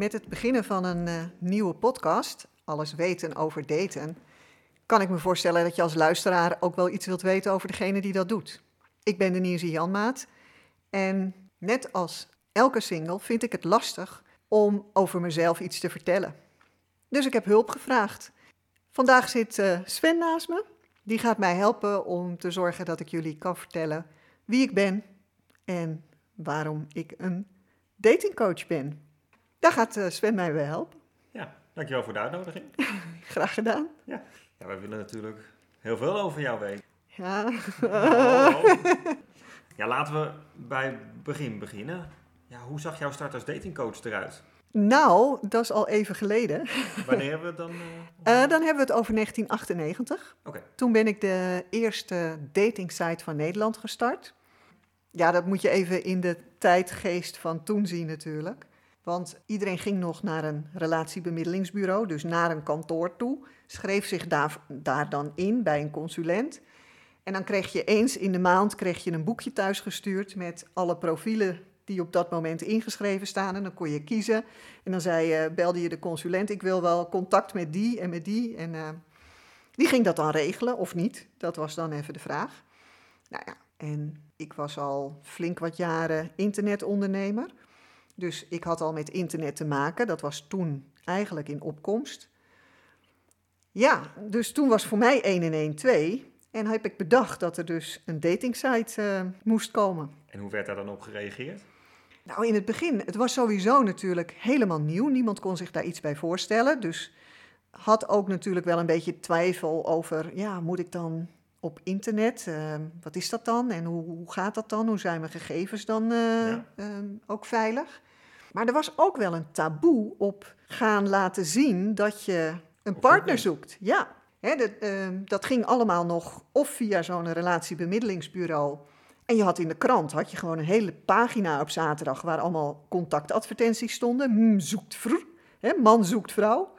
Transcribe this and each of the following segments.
Met het beginnen van een uh, nieuwe podcast, Alles weten over daten, kan ik me voorstellen dat je als luisteraar ook wel iets wilt weten over degene die dat doet. Ik ben Denise Janmaat en net als elke single vind ik het lastig om over mezelf iets te vertellen. Dus ik heb hulp gevraagd. Vandaag zit uh, Sven naast me. Die gaat mij helpen om te zorgen dat ik jullie kan vertellen wie ik ben en waarom ik een datingcoach ben. Daar gaat uh, Sven mij wel helpen. Ja, dankjewel voor de uitnodiging. Graag gedaan. Ja. ja, wij willen natuurlijk heel veel over jou weten. Ja. Oh. Ja, laten we bij het begin beginnen. Ja, hoe zag jouw start als datingcoach eruit? Nou, dat is al even geleden. Wanneer hebben we het dan? Uh, dan hebben we het over 1998. Oké. Toen ben ik de eerste datingsite van Nederland gestart. Ja, dat moet je even in de tijdgeest van toen zien natuurlijk. Want iedereen ging nog naar een relatiebemiddelingsbureau, dus naar een kantoor toe. Schreef zich daar, dan in bij een consulent. En dan kreeg je eens in de maand kreeg je een boekje thuisgestuurd met alle profielen die op dat moment ingeschreven staan. En dan kon je kiezen. En dan zei, je, belde je de consulent, ik wil wel contact met die en met die. En uh, die ging dat dan regelen of niet. Dat was dan even de vraag. Nou ja, en ik was al flink wat jaren internetondernemer. Dus ik had al met internet te maken. Dat was toen eigenlijk in opkomst. Ja, dus toen was voor mij 1 en 1 2. En heb ik bedacht dat er dus een datingsite uh, moest komen. En hoe werd daar dan op gereageerd? Nou, in het begin, het was sowieso natuurlijk helemaal nieuw. Niemand kon zich daar iets bij voorstellen. Dus had ook natuurlijk wel een beetje twijfel over, ja, moet ik dan op internet? Uh, wat is dat dan? En hoe, hoe, gaat dat dan? Hoe zijn mijn gegevens dan uh, ja. uh, ook veilig? Maar er was ook wel een taboe op gaan laten zien dat je een partner zoekt. Ja, Hè, dat, dat ging allemaal nog of via zo'n relatiebemiddelingsbureau en je had in de krant had je gewoon een hele pagina op zaterdag waar allemaal contactadvertenties stonden. Mm, zoekt vrouw, hè, man zoekt vrouw.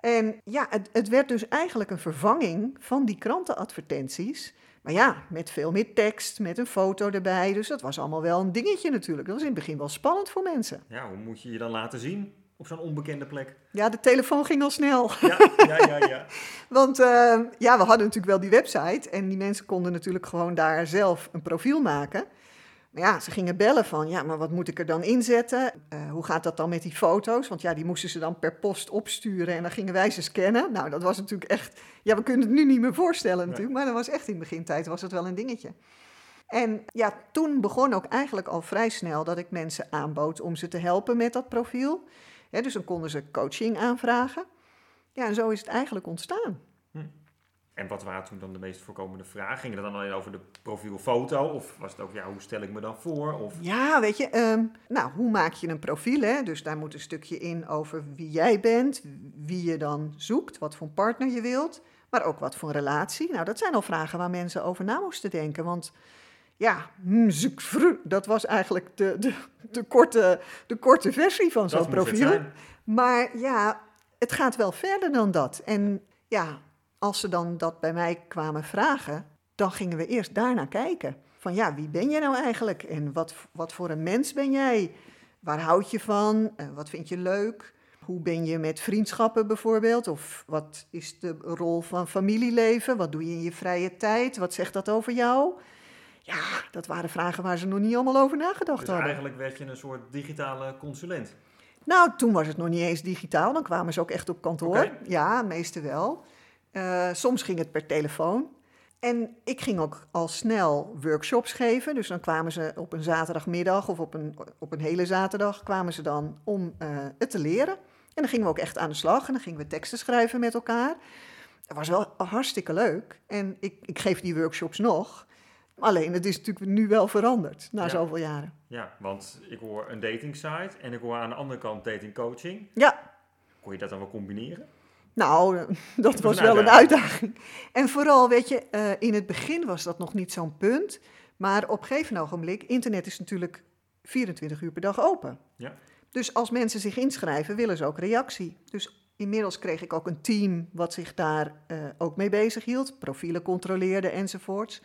En ja, het, het, werd dus eigenlijk een vervanging van die krantenadvertenties. Maar ja, met veel meer tekst, met een foto erbij. Dus dat was allemaal wel een dingetje natuurlijk. Dat was in het begin wel spannend voor mensen. Ja, hoe moet je je dan laten zien? op zo'n onbekende plek? Ja, de telefoon ging al snel. Ja, ja, ja. ja. Want uh, ja, we hadden natuurlijk wel die website en die mensen konden natuurlijk gewoon daar zelf een profiel maken. Maar ja, ze gingen bellen van, ja, maar wat moet ik er dan inzetten? Uh, hoe gaat dat dan met die foto's? Want ja, die moesten ze dan per post opsturen en dan gingen wij ze scannen. Nou, dat was natuurlijk echt, ja, we kunnen het nu niet meer voorstellen natuurlijk, maar dat was echt in de begintijd was het wel een dingetje. En ja, toen begon ook eigenlijk al vrij snel dat ik mensen aanbood om ze te helpen met dat profiel dus dan konden ze coaching aanvragen. Ja, en zo is het eigenlijk ontstaan. Hm. En wat waren toen dan de meest voorkomende vragen? Ging het dan alleen over de profielfoto? Of was het ook, ja, hoe stel ik me dan voor? Of... Ja, weet je, um, nou, hoe maak je een profiel? Hè? Dus daar moet een stukje in over wie jij bent, wie je dan zoekt, wat voor partner je wilt, maar ook wat voor relatie. Nou, dat zijn al vragen waar mensen over na moesten denken. Want ja, hm, dat was eigenlijk de, de, de, korte, de korte versie van zo'n profiel. Maar ja, het gaat wel verder dan dat. En ja, als ze dan dat bij mij kwamen vragen, dan gingen we eerst daarna kijken. Van ja, wie ben je nou eigenlijk? En wat, wat voor een mens ben jij? Waar houd je van? Uh, wat vind je leuk? Hoe ben je met vriendschappen bijvoorbeeld? Of wat is de rol van familieleven? Wat doe je in je vrije tijd? Wat zegt dat over jou? Ja, dat waren vragen waar ze nog niet allemaal over nagedacht dus hadden. eigenlijk werd je een soort digitale consulent? Nou, toen was het nog niet eens digitaal. Dan kwamen ze ook echt op kantoor. Okay. Ja, meeste wel. Uh, soms ging het per telefoon. En ik ging ook al snel workshops geven. Dus dan kwamen ze op een zaterdagmiddag of op een, op een hele zaterdag... kwamen ze dan om uh, het te leren. En dan gingen we ook echt aan de slag. En dan gingen we teksten schrijven met elkaar. Dat was wel hartstikke leuk. En ik, ik geef die workshops nog... Alleen, het is natuurlijk nu wel veranderd na Ja. zoveel jaren. Ja, want ik hoor een dating site en ik hoor aan de andere kant dating coaching. Ja, Kon je dat dan wel combineren? Nou, dat was wel een uitdaging. uitdaging. En vooral, weet je, eh, in het begin was dat nog niet zo'n punt. Maar op een gegeven ogenblik, internet is natuurlijk 24 uur per dag open. Ja. Dus als mensen zich inschrijven, willen ze ook reactie. Dus inmiddels kreeg ik ook een team wat zich daar eh, ook mee bezig hield. Profielen controleerde enzovoorts.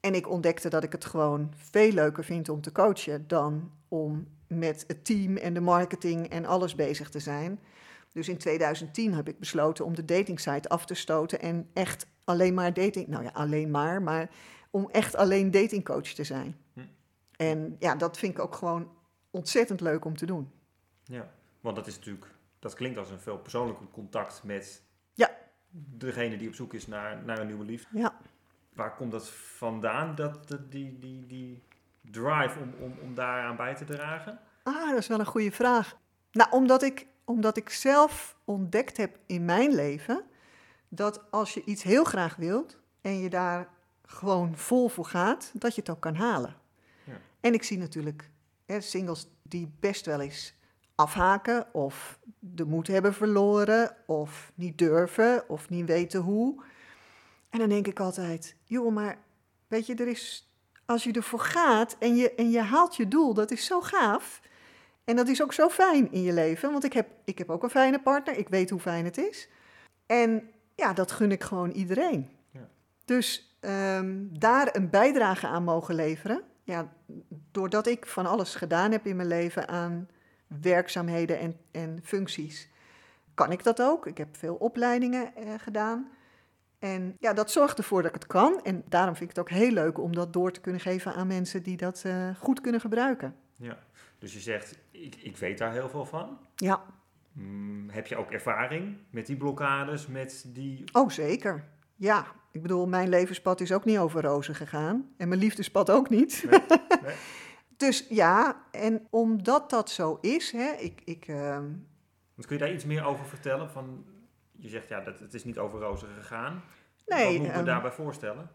En ik ontdekte dat ik het gewoon veel leuker vind om te coachen dan om met het team en de marketing en alles bezig te zijn. Dus in 2010 heb ik besloten om de datingsite af te stoten en echt alleen maar dating, nou ja, alleen maar, maar om echt alleen datingcoach te zijn. Hm. En ja, dat vind ik ook gewoon ontzettend leuk om te doen. Ja, want dat is natuurlijk, dat klinkt als een veel persoonlijker contact met Ja. degene die op zoek is naar, naar een nieuwe liefde. Ja. Waar komt dat vandaan, dat, dat- die, die, die drive om, om, om daaraan bij te dragen? Ah, dat is wel een goede vraag. Nou, omdat ik, omdat ik zelf ontdekt heb in mijn leven dat als je iets heel graag wilt en je daar gewoon vol voor gaat, dat je het ook kan halen. Ja. En ik zie natuurlijk hè, singles die best wel eens afhaken of de moed hebben verloren of niet durven of niet weten hoe. En dan denk ik altijd, joh, maar weet je, er is, als je ervoor gaat en je, en je haalt je doel, dat is zo gaaf. En dat is ook zo fijn in je leven, want ik heb, ik heb ook een fijne partner, ik weet hoe fijn het is. En ja, dat gun ik gewoon iedereen. Ja. Dus ehm, daar een bijdrage aan mogen leveren, ja, doordat ik van alles gedaan heb in mijn leven aan werkzaamheden en, en functies, kan ik dat ook. Ik heb veel opleidingen eh, gedaan. En ja, dat zorgt ervoor dat ik het kan. En daarom vind ik het ook heel leuk om dat door te kunnen geven aan mensen die dat eh, goed kunnen gebruiken. Ja. Dus je zegt, ik, ik weet daar heel veel van. Ja, Mm, heb je ook ervaring met die blokkades, met die... oh zeker. Ja, ik bedoel, mijn levenspad is ook niet over rozen gegaan. En mijn liefdespad ook niet. Nee, nee. Dus ja, en omdat dat zo is, hè, ik, ik, ehm, Want kun je daar iets meer over vertellen? Van, je zegt, ja, dat, het is niet over rozen gegaan. Nee, Wat moet ik me ehm, daarbij voorstellen?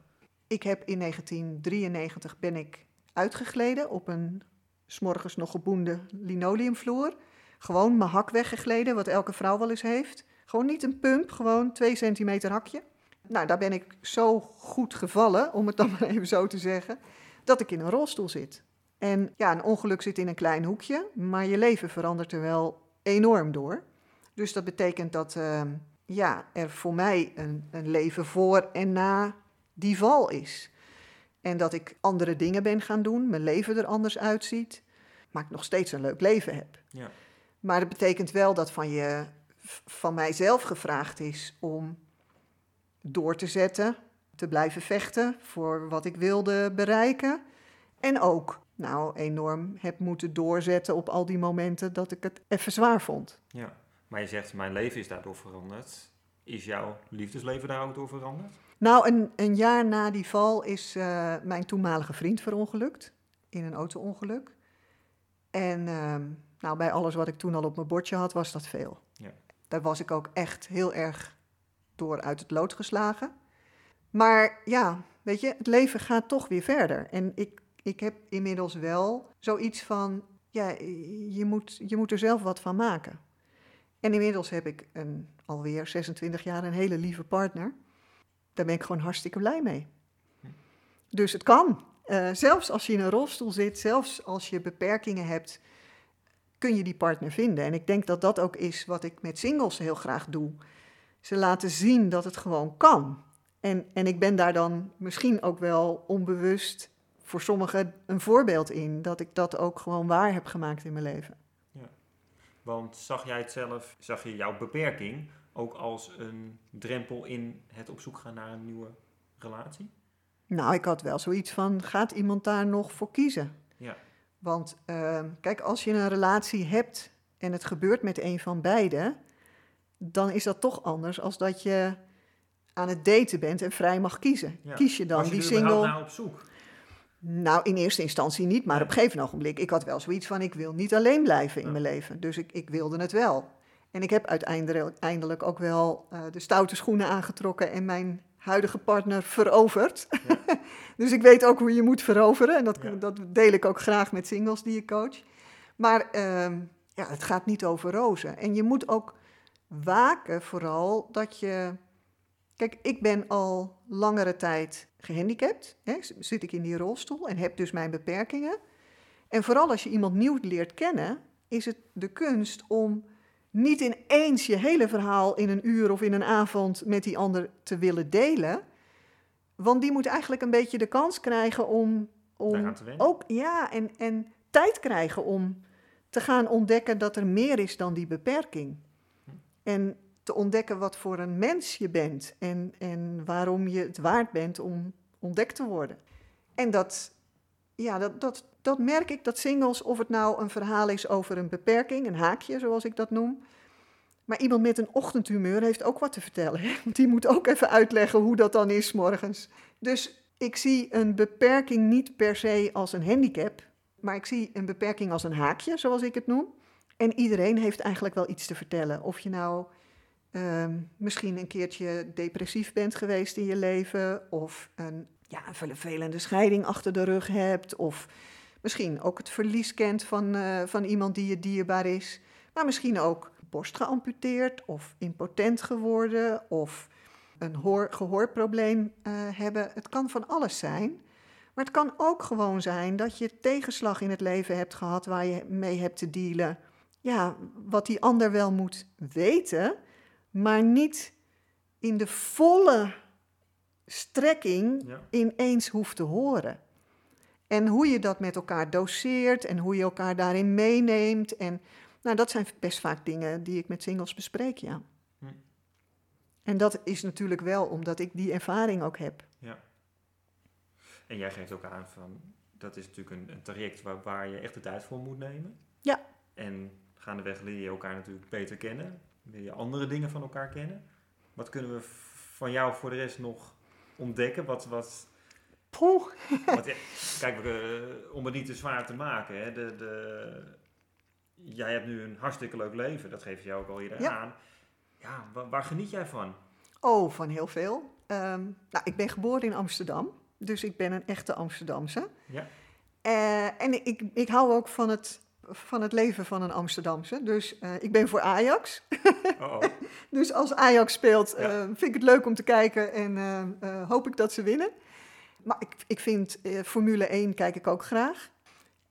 ik heb in 1993 ben ik uitgegleden op een smorgens nog geboende linoleumvloer. Gewoon mijn hak weggegleden, wat elke vrouw wel eens heeft. Gewoon niet een pump, gewoon twee centimeter hakje. Nou, daar ben ik zo goed gevallen, om het dan maar even zo te zeggen, dat ik in een rolstoel zit. En ja, een ongeluk zit in een klein hoekje, maar je leven verandert er wel enorm door. Dus dat betekent dat ehm, ja, er voor mij een, een leven voor en na die val is. En dat ik andere dingen ben gaan doen, mijn leven er anders uitziet, maar ik nog steeds een leuk leven heb. Ja. Maar dat betekent wel dat van, je, van mijzelf gevraagd is om door te zetten, te blijven vechten voor wat ik wilde bereiken. En ook nou, enorm heb moeten doorzetten op al die momenten dat ik het even zwaar vond. ja. Maar je zegt, mijn leven is daardoor veranderd. Is jouw liefdesleven daar ook door veranderd? Nou, een, een jaar na die val is eh, mijn toenmalige vriend verongelukt in een auto-ongeluk. En ehm, nou, bij alles wat ik toen al op mijn bordje had, was dat veel. Ja. Daar was ik ook echt heel erg door uit het lood geslagen. Maar ja, weet je, het leven gaat toch weer verder. En ik, ik heb inmiddels wel zoiets van, ja, je moet, je moet er zelf wat van maken. En inmiddels heb ik een, alweer 26 jaar een hele lieve partner. Daar ben ik gewoon hartstikke blij mee. Dus het kan. Eh, zelfs als je in een rolstoel zit, zelfs als je beperkingen hebt, kun je die partner vinden. En ik denk dat dat ook is wat ik met singles heel graag doe. Ze laten zien dat het gewoon kan. En, en ik ben daar dan misschien ook wel onbewust voor sommigen een voorbeeld in. Dat ik dat ook gewoon waar heb gemaakt in mijn leven. Want zag jij het zelf, zag je jouw beperking ook als een drempel in het op zoek gaan naar een nieuwe relatie? Nou, ik had wel zoiets van, gaat iemand daar nog voor kiezen? Ja. Want eh, kijk, als je een relatie hebt en het gebeurt met een van beiden, dan is dat toch anders als dat je aan het daten bent en vrij mag kiezen. Ja. Kies je dan je die single? naar op zoek? Nou, in eerste instantie niet, maar op een gegeven ogenblik, ik had wel zoiets van, ik wil niet alleen blijven in Ja. mijn leven. Dus ik, ik wilde het wel. En ik heb uiteindelijk eindelijk ook wel eh, de stoute schoenen aangetrokken en mijn huidige partner veroverd. dus ik weet ook hoe je moet veroveren. En dat, Ja. dat deel ik ook graag met singles die ik coach. Maar ehm, ja, het gaat niet over rozen. En je moet ook waken vooral dat je... Kijk, ik ben al langere tijd gehandicapt. Hè, zit ik in die rolstoel en heb dus mijn beperkingen. En vooral als je iemand nieuw leert kennen, is het de kunst om niet ineens je hele verhaal in een uur of in een avond met die ander te willen delen. Want die moet eigenlijk een beetje de kans krijgen om, om ook, ja, en, en tijd krijgen om te gaan ontdekken dat er meer is dan die beperking. En te ontdekken wat voor een mens je bent en, en waarom je het waard bent om ontdekt te worden. En dat, ja, dat, dat, dat merk ik, dat singles, of het nou een verhaal is over een beperking, een haakje zoals ik dat noem. Maar iemand met een ochtendhumeur heeft ook wat te vertellen. Hè? Want die moet ook even uitleggen hoe dat dan is morgens. Dus ik zie een beperking niet per se als een handicap, maar ik zie een beperking als een haakje, zoals ik het noem. En iedereen heeft eigenlijk wel iets te vertellen. Of je nou ehm, misschien een keertje depressief bent geweest in je leven, of een, ja, een vervelende scheiding achter de rug hebt, of misschien ook het verlies kent van, eh, van iemand die je dierbaar is, maar misschien ook borst geamputeerd, of impotent geworden, of een hoor, gehoorprobleem uh, hebben. Het kan van alles zijn. Maar het kan ook gewoon zijn dat je tegenslag in het leven hebt gehad waar je mee hebt te dealen. Ja, wat die ander wel moet weten, maar niet in de volle strekking Ja. ineens hoeft te horen. En hoe je dat met elkaar doseert en hoe je elkaar daarin meeneemt. En nou, dat zijn best vaak dingen die ik met singles bespreek, ja. Hm. En dat is natuurlijk wel omdat ik die ervaring ook heb. En jij geeft ook aan van, dat is natuurlijk een, een traject waar, waar je echt de tijd voor moet nemen. Ja. En gaandeweg leer je elkaar natuurlijk beter kennen. Leer je andere dingen van elkaar kennen. Wat kunnen we van jou voor de rest nog ontdekken? Wat, wat, Poeh. wat, ja, kijk, eh, om het niet te zwaar te maken. Hè, de, de, jij hebt nu een hartstikke leuk leven. Dat geef je jou ook al eerder Ja. aan. Ja, waar, waar geniet jij van? Oh, van heel veel. Ehm, nou, ik ben geboren in Amsterdam, dus ik ben een echte Amsterdamse. Ja. Eh, en ik, ik hou ook van het, van het leven van een Amsterdamse. Dus eh, ik ben voor Ajax. Oh, oh. Dus als Ajax speelt, Ja. eh, vind ik het leuk om te kijken en eh, hoop ik dat ze winnen. Maar ik, ik vind Formule 1 kijk ik ook graag.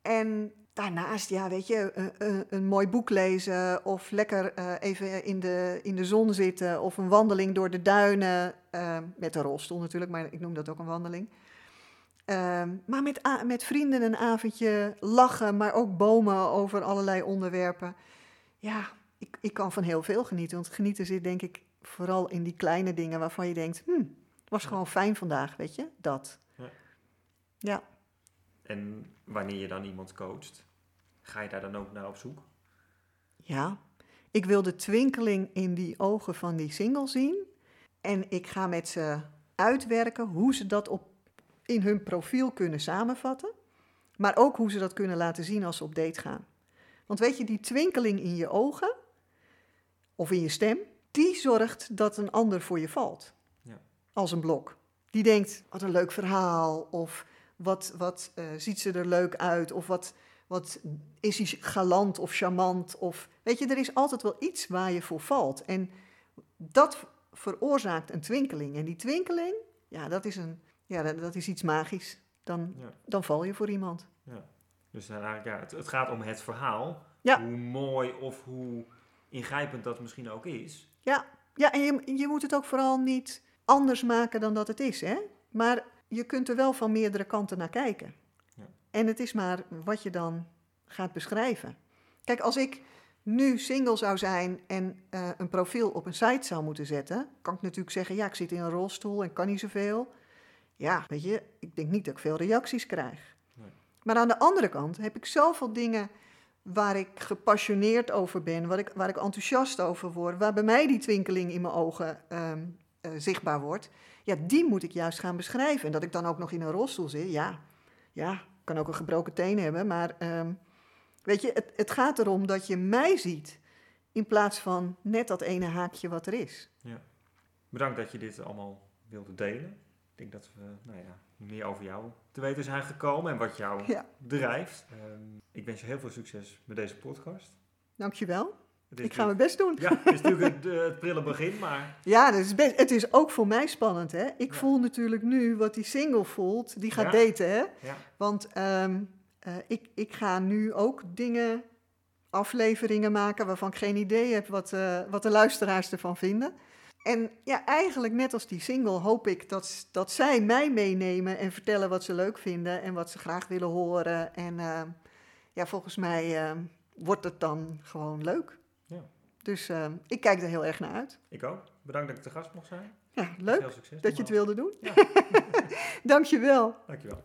En daarnaast, ja, weet je, een, mooi boek lezen of lekker even in de, in de zon zitten of een wandeling door de duinen. met een rolstoel natuurlijk, maar ik noem dat ook een wandeling. Ehm, maar met, met vrienden een avondje lachen, maar ook bomen over allerlei onderwerpen. Ja, ik, ik kan van heel veel genieten. Want genieten zit denk ik vooral in die kleine dingen waarvan je denkt... Hm, het was gewoon fijn vandaag, weet je? Dat. Ja. Ja. En wanneer je dan iemand coacht, ga je daar dan ook naar op zoek? Ja. Ik wil de twinkeling in die ogen van die single zien. En ik ga met ze uitwerken hoe ze dat op, in hun profiel kunnen samenvatten. Maar ook hoe ze dat kunnen laten zien als ze op date gaan. Want weet je, die twinkeling in je ogen of in je stem, die zorgt dat een ander voor je valt. Ja. Als een blok. Die denkt, wat een leuk verhaal. Of wat, wat eh, ziet ze er leuk uit. Of wat, wat is hij galant of charmant. Of, weet je, er is altijd wel iets waar je voor valt. En dat veroorzaakt een twinkeling. En die twinkeling, ja, dat is, een, ja, dat, dat is iets magisch. Dan, Ja. dan val je voor iemand. Dus dan eigenlijk, ja, het, het gaat om het verhaal. Ja. Hoe mooi of hoe ingrijpend dat misschien ook is. Ja, en je, je moet het ook vooral niet anders maken dan dat het is, hè? Maar je kunt er wel van meerdere kanten naar kijken. Ja. En het is maar wat je dan gaat beschrijven. Kijk, als ik nu single zou zijn en eh, een profiel op een site zou moeten zetten, kan ik natuurlijk zeggen, ja, ik zit in een rolstoel en kan niet zoveel. Ja, weet je, ik denk niet dat ik veel reacties krijg. Nee. Maar aan de andere kant heb ik zoveel dingen waar ik gepassioneerd over ben, waar ik, waar ik enthousiast over word, waar bij mij die twinkeling in mijn ogen ehm, eh, zichtbaar wordt. Ja, die moet ik juist gaan beschrijven. En dat ik dan ook nog in een rolstoel zit, ja, ja, kan ook een gebroken teen hebben, maar ehm, weet je, het, het gaat erom dat je mij ziet in plaats van net dat ene haakje wat er is. Bedankt dat je dit allemaal wilde delen. Ik denk dat we nou ja, meer over jou te weten zijn gekomen en wat jou Ja. drijft. Ehm, ik wens je heel veel succes met deze podcast. Dankjewel. Het Ik ga mijn best doen. Ja, het is natuurlijk het, eh, het prille begin, maar Ja, dat is best, het is ook voor mij spannend. Hè? Ik Ja. voel natuurlijk nu wat die single voelt. Die gaat Ja. daten. Hè? ja, Want ehm, eh, ik, ik ga nu ook dingen, afleveringen maken waarvan ik geen idee heb wat, eh, wat de luisteraars ervan vinden. En ja, eigenlijk net als die single hoop ik dat, dat zij mij meenemen en vertellen wat ze leuk vinden en wat ze graag willen horen. En ehm, ja, volgens mij ehm, wordt het dan gewoon leuk. Ja. Dus eh, ik kijk er heel erg naar uit. Ik ook. Bedankt dat ik te gast mocht zijn. Ja, leuk dat je het wilde doen. Ja, Dank je wel. dankjewel.